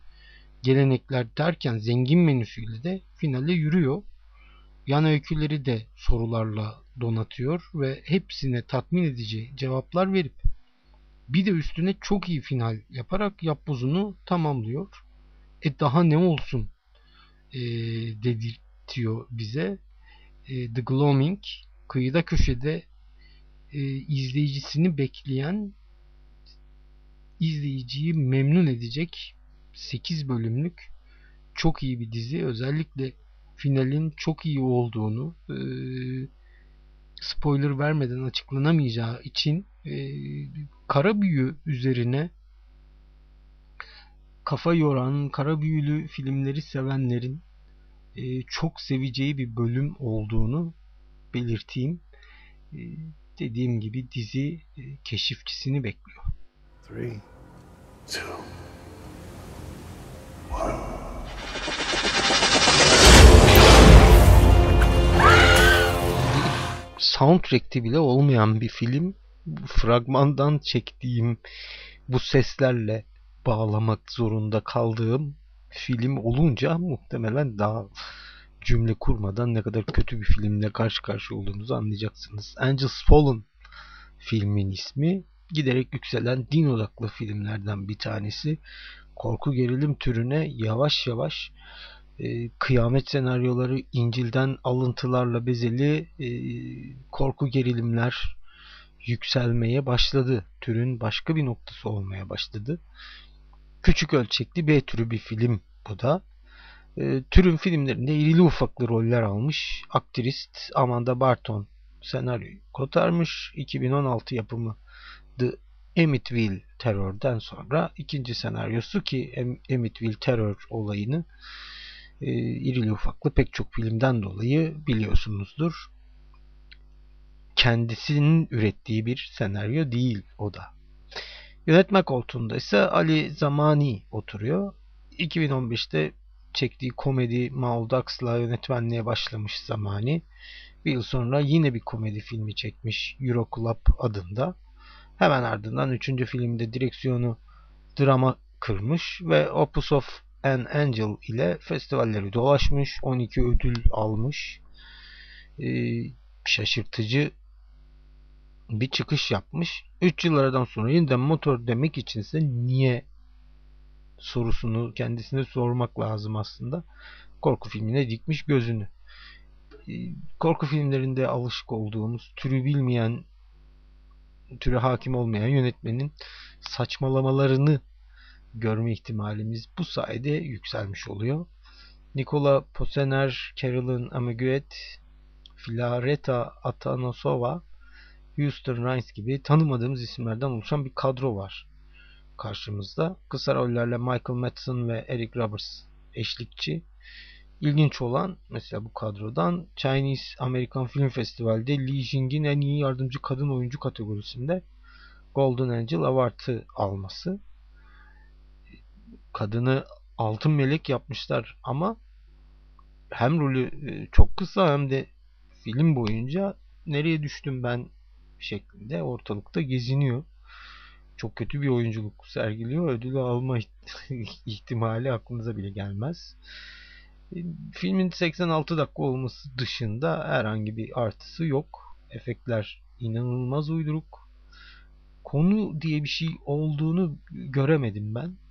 gelenekler derken zengin menüsüyle de finale yürüyor. Yan öyküleri de sorularla donatıyor ve hepsine tatmin edici cevaplar verip bir de üstüne çok iyi final yaparak yapbozunu tamamlıyor. E daha ne olsun e, dedirtiyor bize. E, The Gloaming kıyıda köşede e, izleyicisini bekleyen izleyiciyi memnun edecek 8 bölümlük çok iyi bir dizi. Özellikle finalin çok iyi olduğunu e, spoiler vermeden açıklanamayacağı için e, kara büyü üzerine kafa yoran, kara büyülü filmleri sevenlerin e, çok seveceği bir bölüm olduğunu belirteyim. E, dediğim gibi dizi e, keşifçisini bekliyor. Three, two, one. Soundtrack'te bile olmayan bir film fragmandan çektiğim bu seslerle bağlamak zorunda kaldığım film olunca muhtemelen daha cümle kurmadan ne kadar kötü bir filmle karşı karşıya olduğunuzu anlayacaksınız. Angels Fallen filmin ismi giderek yükselen din odaklı filmlerden bir tanesi. Korku gerilim türüne yavaş yavaş e, kıyamet senaryoları İncil'den alıntılarla bezeli e, korku gerilimler yükselmeye başladı. Türün başka bir noktası olmaya başladı. Küçük ölçekli B türü bir film bu da. E, türün filmlerinde irili ufaklı roller almış aktrist Amanda Barton senaryoyu kotarmış. 2016 yapımı The Amityville terörden sonra ikinci senaryosu ki Amityville terör olayını e, irili ufaklı pek çok filmden dolayı biliyorsunuzdur. Kendisinin ürettiği bir senaryo değil o da. Yönetme koltuğunda ise Ali Zamani oturuyor. 2015'te çektiği komedi Maldax'la yönetmenliğe başlamış Zamani. Bir yıl sonra yine bir komedi filmi çekmiş Euro Club adında. Hemen ardından üçüncü filmde direksiyonu drama kırmış ve Opus of an Angel ile festivalleri dolaşmış. 12 ödül almış. Ee, şaşırtıcı bir çıkış yapmış. 3 yıl sonra yeniden motor demek içinse niye sorusunu kendisine sormak lazım aslında. Korku filmine dikmiş gözünü. Ee, korku filmlerinde alışık olduğumuz türü bilmeyen türe hakim olmayan yönetmenin saçmalamalarını görme ihtimalimiz bu sayede yükselmiş oluyor. Nikola Posener, Carolyn Amaguet, Filareta Atanosova, Houston Rhines gibi tanımadığımız isimlerden oluşan bir kadro var. karşımızda. Kısa rollerle Michael Madsen ve Eric Roberts eşlikçi. İlginç olan mesela bu kadrodan Chinese American Film Festival'de Li Jing'in en iyi yardımcı kadın oyuncu kategorisinde Golden Angel Award'ı alması. Kadını altın melek yapmışlar ama hem rolü e, çok kısa hem de film boyunca nereye düştüm ben şeklinde ortalıkta geziniyor. Çok kötü bir oyunculuk sergiliyor. Ödülü alma ihtimali aklınıza bile gelmez. E, filmin 86 dakika olması dışında herhangi bir artısı yok. Efektler inanılmaz uyduruk. Konu diye bir şey olduğunu göremedim ben.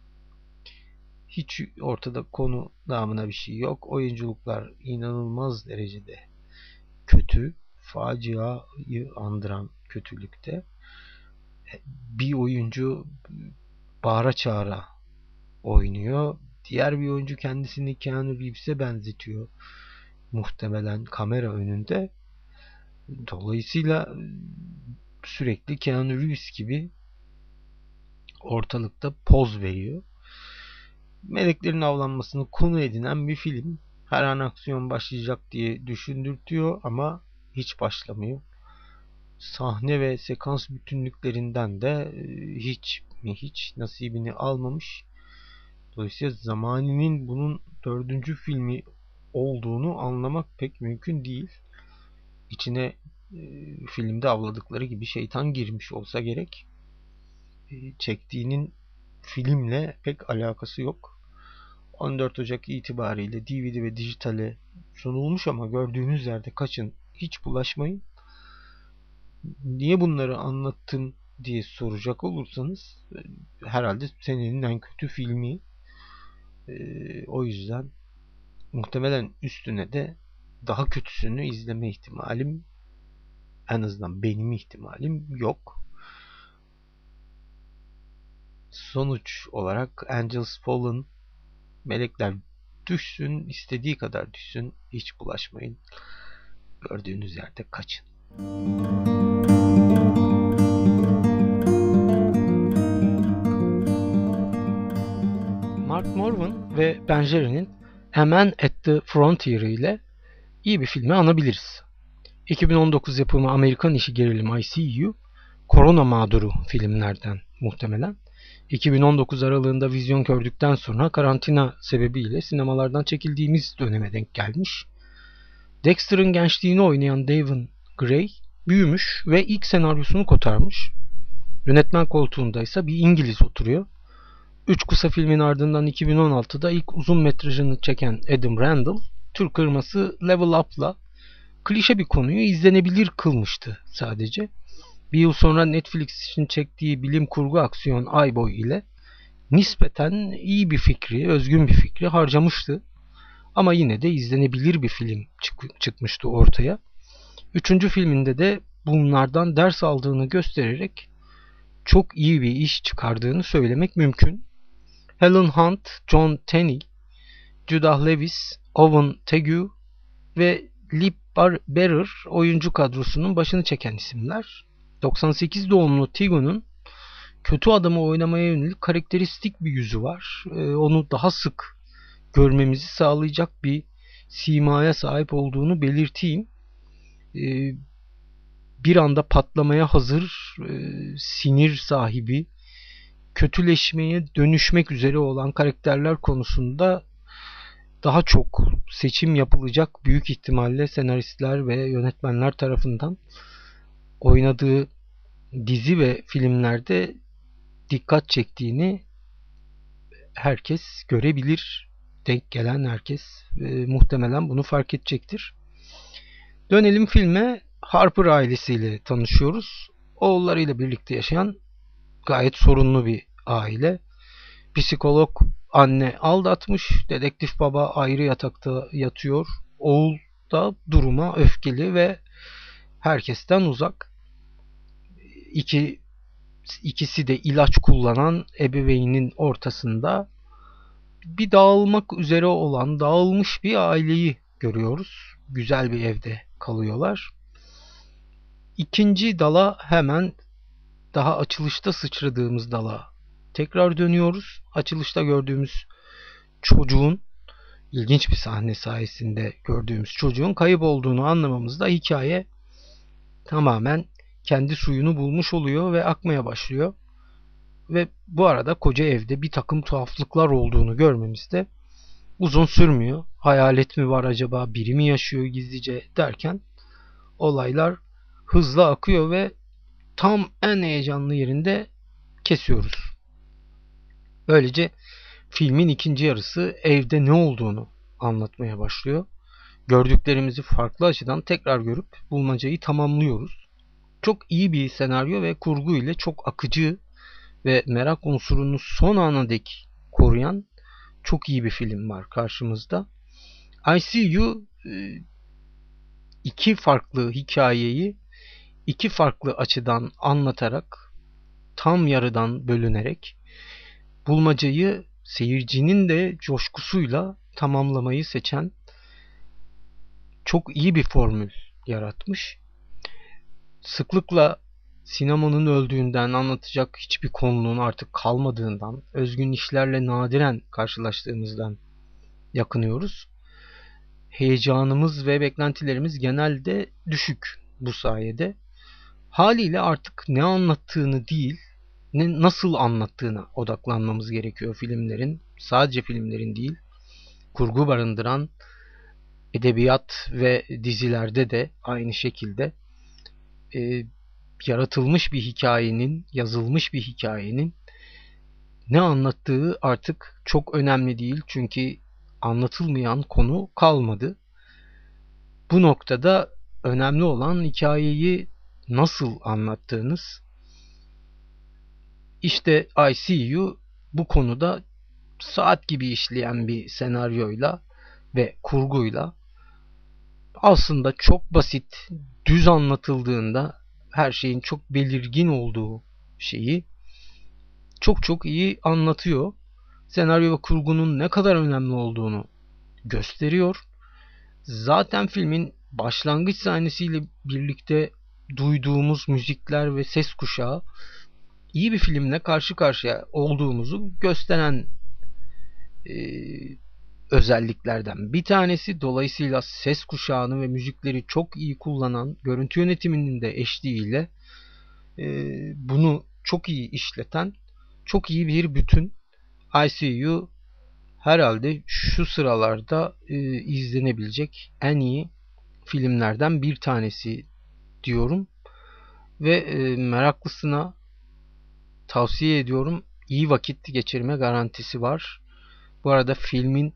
Hiç ortada konu namına bir şey yok. Oyunculuklar inanılmaz derecede kötü. Faciayı andıran kötülükte. Bir oyuncu bağıra çağıra oynuyor. Diğer bir oyuncu kendisini Keanu Reeves'e benzetiyor. Muhtemelen kamera önünde. Dolayısıyla sürekli Keanu Reeves gibi ortalıkta poz veriyor meleklerin avlanmasını konu edinen bir film. Her an aksiyon başlayacak diye düşündürtüyor ama hiç başlamıyor. Sahne ve sekans bütünlüklerinden de e, hiç mi hiç nasibini almamış. Dolayısıyla zamaninin bunun dördüncü filmi olduğunu anlamak pek mümkün değil. İçine e, filmde avladıkları gibi şeytan girmiş olsa gerek. E, çektiğinin filmle pek alakası yok. 14 Ocak itibariyle DVD ve dijitale sunulmuş ama gördüğünüz yerde kaçın hiç bulaşmayın. Niye bunları anlattım diye soracak olursanız e, herhalde senenin en kötü filmi. Ee, o yüzden muhtemelen üstüne de daha kötüsünü izleme ihtimalim en azından benim ihtimalim yok. Sonuç olarak Angels Fallen Melekler düşsün, istediği kadar düşsün, hiç bulaşmayın. Gördüğünüz yerde kaçın. Mark Morvan ve Ben Jerry'nin A Man at the Frontier ile iyi bir filmi anabiliriz. 2019 yapımı Amerikan işi gerilim ICU, korona mağduru filmlerden muhtemelen. 2019 aralığında vizyon gördükten sonra karantina sebebiyle sinemalardan çekildiğimiz döneme denk gelmiş. Dexter'ın gençliğini oynayan Devon Gray büyümüş ve ilk senaryosunu kotarmış. Yönetmen koltuğunda ise bir İngiliz oturuyor. Üç kısa filmin ardından 2016'da ilk uzun metrajını çeken Adam Randall, Türk kırması Level Up'la klişe bir konuyu izlenebilir kılmıştı sadece. Bir yıl sonra Netflix için çektiği bilim kurgu aksiyon Ayboy ile nispeten iyi bir fikri, özgün bir fikri harcamıştı. Ama yine de izlenebilir bir film çık çıkmıştı ortaya. Üçüncü filminde de bunlardan ders aldığını göstererek çok iyi bir iş çıkardığını söylemek mümkün. Helen Hunt, John Tenney, Judah Lewis, Owen Tegu ve Lip Bearer oyuncu kadrosunun başını çeken isimler. 98 doğumlu Tigo'nun kötü adamı oynamaya yönelik karakteristik bir yüzü var. Ee, onu daha sık görmemizi sağlayacak bir simaya sahip olduğunu belirteyim. Ee, bir anda patlamaya hazır, e, sinir sahibi, kötüleşmeye dönüşmek üzere olan karakterler konusunda daha çok seçim yapılacak büyük ihtimalle senaristler ve yönetmenler tarafından oynadığı dizi ve filmlerde dikkat çektiğini herkes görebilir. Denk gelen herkes e, muhtemelen bunu fark edecektir. Dönelim filme. Harper ailesiyle tanışıyoruz. Oğullarıyla birlikte yaşayan gayet sorunlu bir aile. Psikolog anne aldatmış, dedektif baba ayrı yatakta yatıyor. Oğul da duruma öfkeli ve herkesten uzak. İki, ikisi de ilaç kullanan ebeveynin ortasında bir dağılmak üzere olan dağılmış bir aileyi görüyoruz. Güzel bir evde kalıyorlar. İkinci dala hemen daha açılışta sıçradığımız dala tekrar dönüyoruz. Açılışta gördüğümüz çocuğun ilginç bir sahne sayesinde gördüğümüz çocuğun kayıp olduğunu anlamamızda hikaye tamamen kendi suyunu bulmuş oluyor ve akmaya başlıyor. Ve bu arada koca evde bir takım tuhaflıklar olduğunu görmemiz de uzun sürmüyor. Hayalet mi var acaba, biri mi yaşıyor gizlice derken olaylar hızla akıyor ve tam en heyecanlı yerinde kesiyoruz. Böylece filmin ikinci yarısı evde ne olduğunu anlatmaya başlıyor. Gördüklerimizi farklı açıdan tekrar görüp bulmacayı tamamlıyoruz. Çok iyi bir senaryo ve kurgu ile çok akıcı ve merak unsurunu son ana dek koruyan çok iyi bir film var karşımızda. I See You e, iki farklı hikayeyi iki farklı açıdan anlatarak tam yarıdan bölünerek bulmacayı seyircinin de coşkusuyla tamamlamayı seçen çok iyi bir formül yaratmış. Sıklıkla sinemanın öldüğünden anlatacak hiçbir konunun artık kalmadığından, özgün işlerle nadiren karşılaştığımızdan yakınıyoruz. Heyecanımız ve beklentilerimiz genelde düşük bu sayede. Haliyle artık ne anlattığını değil, ne nasıl anlattığına odaklanmamız gerekiyor filmlerin. Sadece filmlerin değil, kurgu barındıran edebiyat ve dizilerde de aynı şekilde e, yaratılmış bir hikayenin, yazılmış bir hikayenin ne anlattığı artık çok önemli değil. Çünkü anlatılmayan konu kalmadı. Bu noktada önemli olan hikayeyi nasıl anlattığınız. İşte ICU bu konuda saat gibi işleyen bir senaryoyla ve kurguyla aslında çok basit, düz anlatıldığında her şeyin çok belirgin olduğu şeyi çok çok iyi anlatıyor. Senaryo ve kurgunun ne kadar önemli olduğunu gösteriyor. Zaten filmin başlangıç sahnesiyle birlikte duyduğumuz müzikler ve ses kuşağı iyi bir filmle karşı karşıya olduğumuzu gösteren e, özelliklerden bir tanesi. Dolayısıyla ses kuşağını ve müzikleri çok iyi kullanan, görüntü yönetiminin de eşliğiyle e, bunu çok iyi işleten, çok iyi bir bütün. ICU herhalde şu sıralarda e, izlenebilecek en iyi filmlerden bir tanesi diyorum. Ve e, meraklısına tavsiye ediyorum. İyi vakit geçirme garantisi var. Bu arada filmin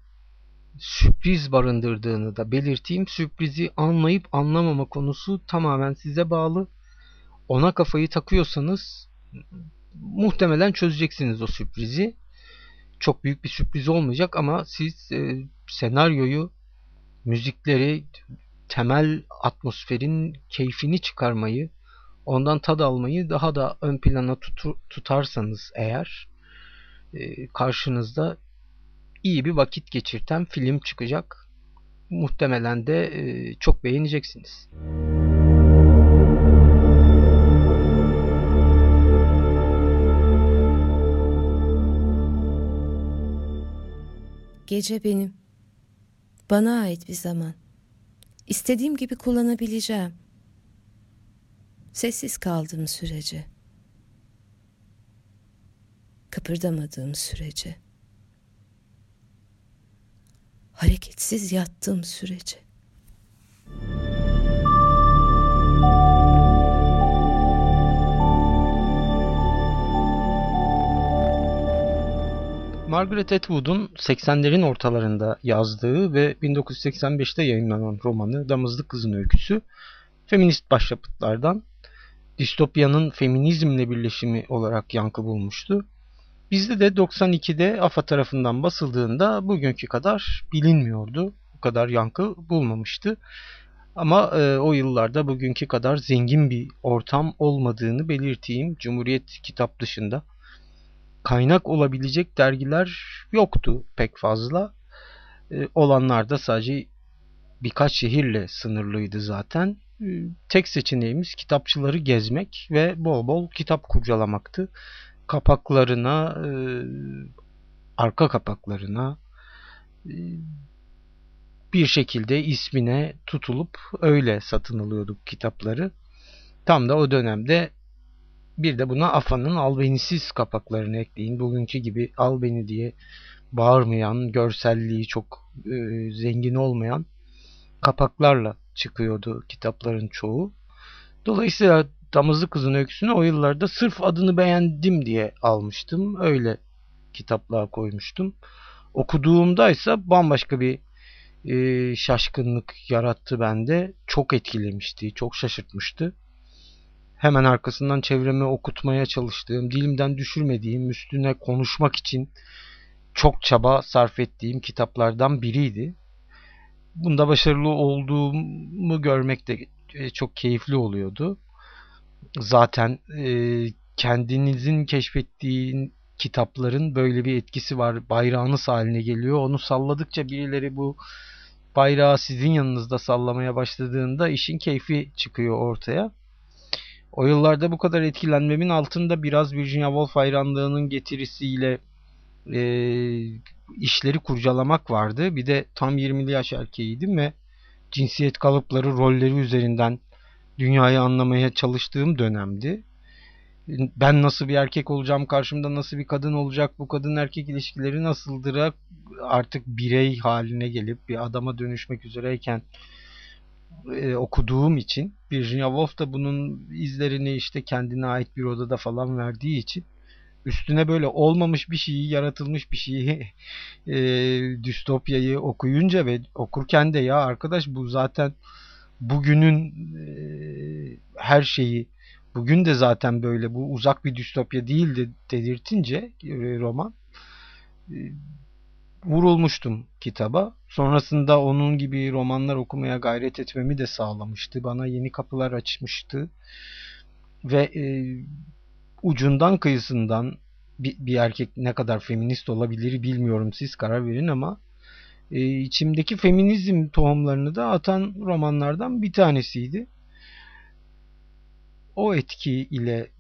sürpriz barındırdığını da belirteyim. Sürprizi anlayıp anlamama konusu tamamen size bağlı. Ona kafayı takıyorsanız muhtemelen çözeceksiniz o sürprizi. Çok büyük bir sürpriz olmayacak ama siz e, senaryoyu, müzikleri, temel atmosferin keyfini çıkarmayı, ondan tad almayı daha da ön plana tutur, tutarsanız eğer e, karşınızda iyi bir vakit geçirten film çıkacak. Muhtemelen de e, çok beğeneceksiniz. Gece benim. Bana ait bir zaman. İstediğim gibi kullanabileceğim. Sessiz kaldığım sürece. Kıpırdamadığım sürece hareketsiz yattığım sürece. Margaret Atwood'un 80'lerin ortalarında yazdığı ve 1985'te yayınlanan romanı Damızlık Kızın Öyküsü feminist başyapıtlardan distopyanın feminizmle birleşimi olarak yankı bulmuştu. Bizde de 92'de AFA tarafından basıldığında bugünkü kadar bilinmiyordu. Bu kadar yankı bulmamıştı. Ama e, o yıllarda bugünkü kadar zengin bir ortam olmadığını belirteyim. Cumhuriyet kitap dışında. Kaynak olabilecek dergiler yoktu pek fazla. E, olanlar da sadece birkaç şehirle sınırlıydı zaten. E, tek seçeneğimiz kitapçıları gezmek ve bol bol kitap kurcalamaktı kapaklarına, e, arka kapaklarına e, bir şekilde ismine tutulup öyle satın alıyorduk kitapları. Tam da o dönemde bir de buna Afa'nın albenisiz kapaklarını ekleyin. Bugünkü gibi albeni diye bağırmayan, görselliği çok e, zengin olmayan kapaklarla çıkıyordu kitapların çoğu. Dolayısıyla Damızlı Kızın Öyküsü'nü o yıllarda sırf adını beğendim diye almıştım. Öyle kitaplığa koymuştum. Okuduğumda ise bambaşka bir e, şaşkınlık yarattı bende. Çok etkilemişti, çok şaşırtmıştı. Hemen arkasından çevreme okutmaya çalıştığım, dilimden düşürmediğim, üstüne konuşmak için çok çaba sarf ettiğim kitaplardan biriydi. Bunda başarılı olduğumu görmek de e, çok keyifli oluyordu. Zaten e, kendinizin keşfettiğin kitapların böyle bir etkisi var. Bayrağınız haline geliyor. Onu salladıkça birileri bu bayrağı sizin yanınızda sallamaya başladığında işin keyfi çıkıyor ortaya. O yıllarda bu kadar etkilenmemin altında biraz Virginia Woolf hayranlığının getirisiyle e, işleri kurcalamak vardı. Bir de tam 20'li yaş erkeğiydim ve cinsiyet kalıpları, rolleri üzerinden dünyayı anlamaya çalıştığım dönemdi. Ben nasıl bir erkek olacağım, karşımda nasıl bir kadın olacak, bu kadın erkek ilişkileri nasıldır artık birey haline gelip bir adama dönüşmek üzereyken e, okuduğum için Virginia Woolf da bunun izlerini işte kendine ait bir odada falan verdiği için üstüne böyle olmamış bir şeyi, yaratılmış bir şeyi e, distopyayı okuyunca ve okurken de ya arkadaş bu zaten bugünün e, her şeyi bugün de zaten böyle bu uzak bir distopya değildi dedirtince e, roman e, vurulmuştum kitaba. Sonrasında onun gibi romanlar okumaya gayret etmemi de sağlamıştı. Bana yeni kapılar açmıştı. Ve e, ucundan kıyısından bir, bir erkek ne kadar feminist olabilir bilmiyorum siz karar verin ama e, içimdeki feminizm tohumlarını da atan romanlardan bir tanesiydi. O etki ile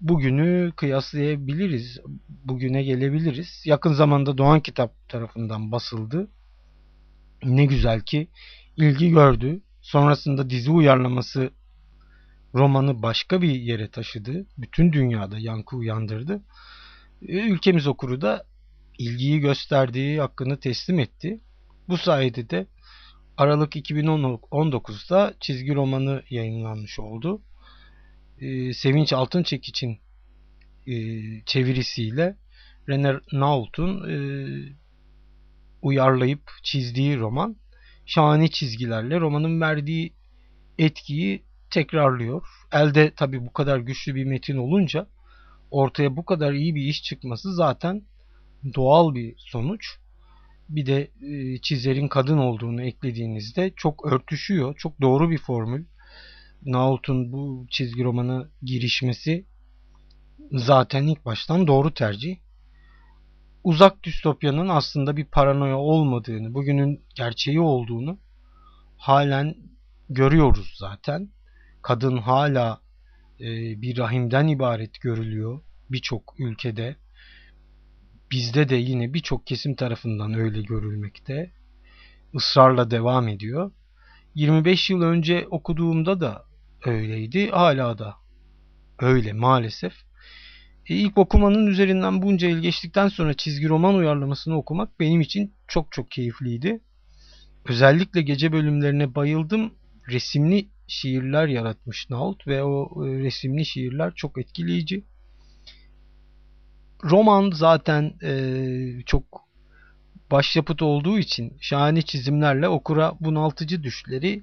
bugünü kıyaslayabiliriz. Bugüne gelebiliriz. Yakın zamanda Doğan Kitap tarafından basıldı. Ne güzel ki ilgi gördü. Sonrasında dizi uyarlaması romanı başka bir yere taşıdı. Bütün dünyada yankı uyandırdı. Ülkemiz okuru da ilgiyi gösterdiği hakkını teslim etti. Bu sayede de Aralık 2019'da çizgi romanı yayınlanmış oldu. Ee, Sevinç Altınçekiç'in e, çevirisiyle René Naut'un e, uyarlayıp çizdiği roman şahane çizgilerle romanın verdiği etkiyi tekrarlıyor. Elde tabi bu kadar güçlü bir metin olunca ortaya bu kadar iyi bir iş çıkması zaten doğal bir sonuç. Bir de e, çizerin kadın olduğunu eklediğinizde çok örtüşüyor. Çok doğru bir formül. Naut'un bu çizgi romanı girişmesi zaten ilk baştan doğru tercih. Uzak distopyanın aslında bir paranoya olmadığını, bugünün gerçeği olduğunu halen görüyoruz zaten. Kadın hala e, bir rahimden ibaret görülüyor birçok ülkede. Bizde de yine birçok kesim tarafından öyle görülmekte. Israrla devam ediyor. 25 yıl önce okuduğumda da öyleydi. Hala da öyle maalesef. E, ilk okumanın üzerinden bunca yıl geçtikten sonra çizgi roman uyarlamasını okumak benim için çok çok keyifliydi. Özellikle gece bölümlerine bayıldım. Resimli şiirler yaratmış Naut ve o e, resimli şiirler çok etkileyici. Roman zaten e, çok başyapıt olduğu için şahane çizimlerle okura bunaltıcı düşleri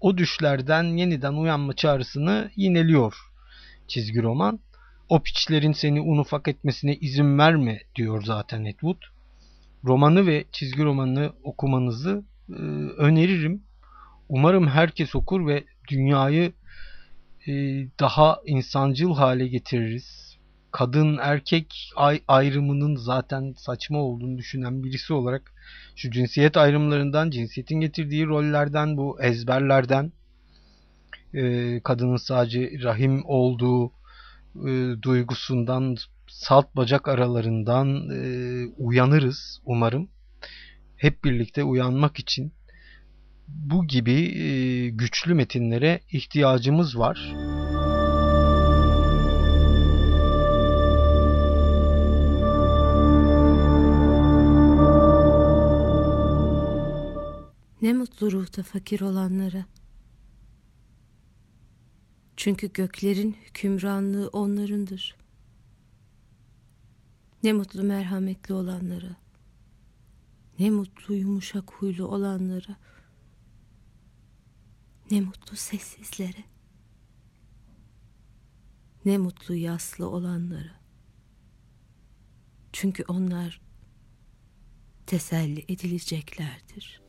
o düşlerden yeniden uyanma çağrısını yineliyor çizgi roman. O piçlerin seni un ufak etmesine izin verme diyor zaten Edward. Romanı ve çizgi romanını okumanızı e, öneririm. Umarım herkes okur ve dünyayı e, daha insancıl hale getiririz. Kadın erkek ayrımının zaten saçma olduğunu düşünen birisi olarak şu cinsiyet ayrımlarından, cinsiyetin getirdiği rollerden, bu ezberlerden, e, kadının sadece rahim olduğu e, duygusundan, salt bacak aralarından e, uyanırız umarım. Hep birlikte uyanmak için bu gibi e, güçlü metinlere ihtiyacımız var. Ne mutlu ruhta fakir olanlara. Çünkü göklerin hükümranlığı onlarındır. Ne mutlu merhametli olanlara. Ne mutlu yumuşak huylu olanlara. Ne mutlu sessizlere. Ne mutlu yaslı olanlara. Çünkü onlar teselli edileceklerdir.''